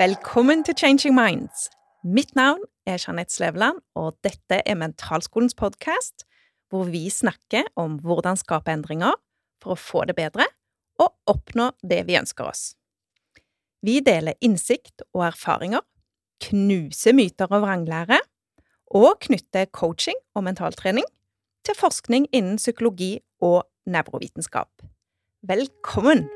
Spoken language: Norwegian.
Velkommen til Changing Minds. Mitt navn er Jeanette Slevland, og dette er Mentalskolens podkast, hvor vi snakker om hvordan skape endringer for å få det bedre og oppnå det vi ønsker oss. Vi deler innsikt og erfaringer, knuser myter og vranglære, og knytter coaching og mentaltrening til forskning innen psykologi og nevrovitenskap. Velkommen!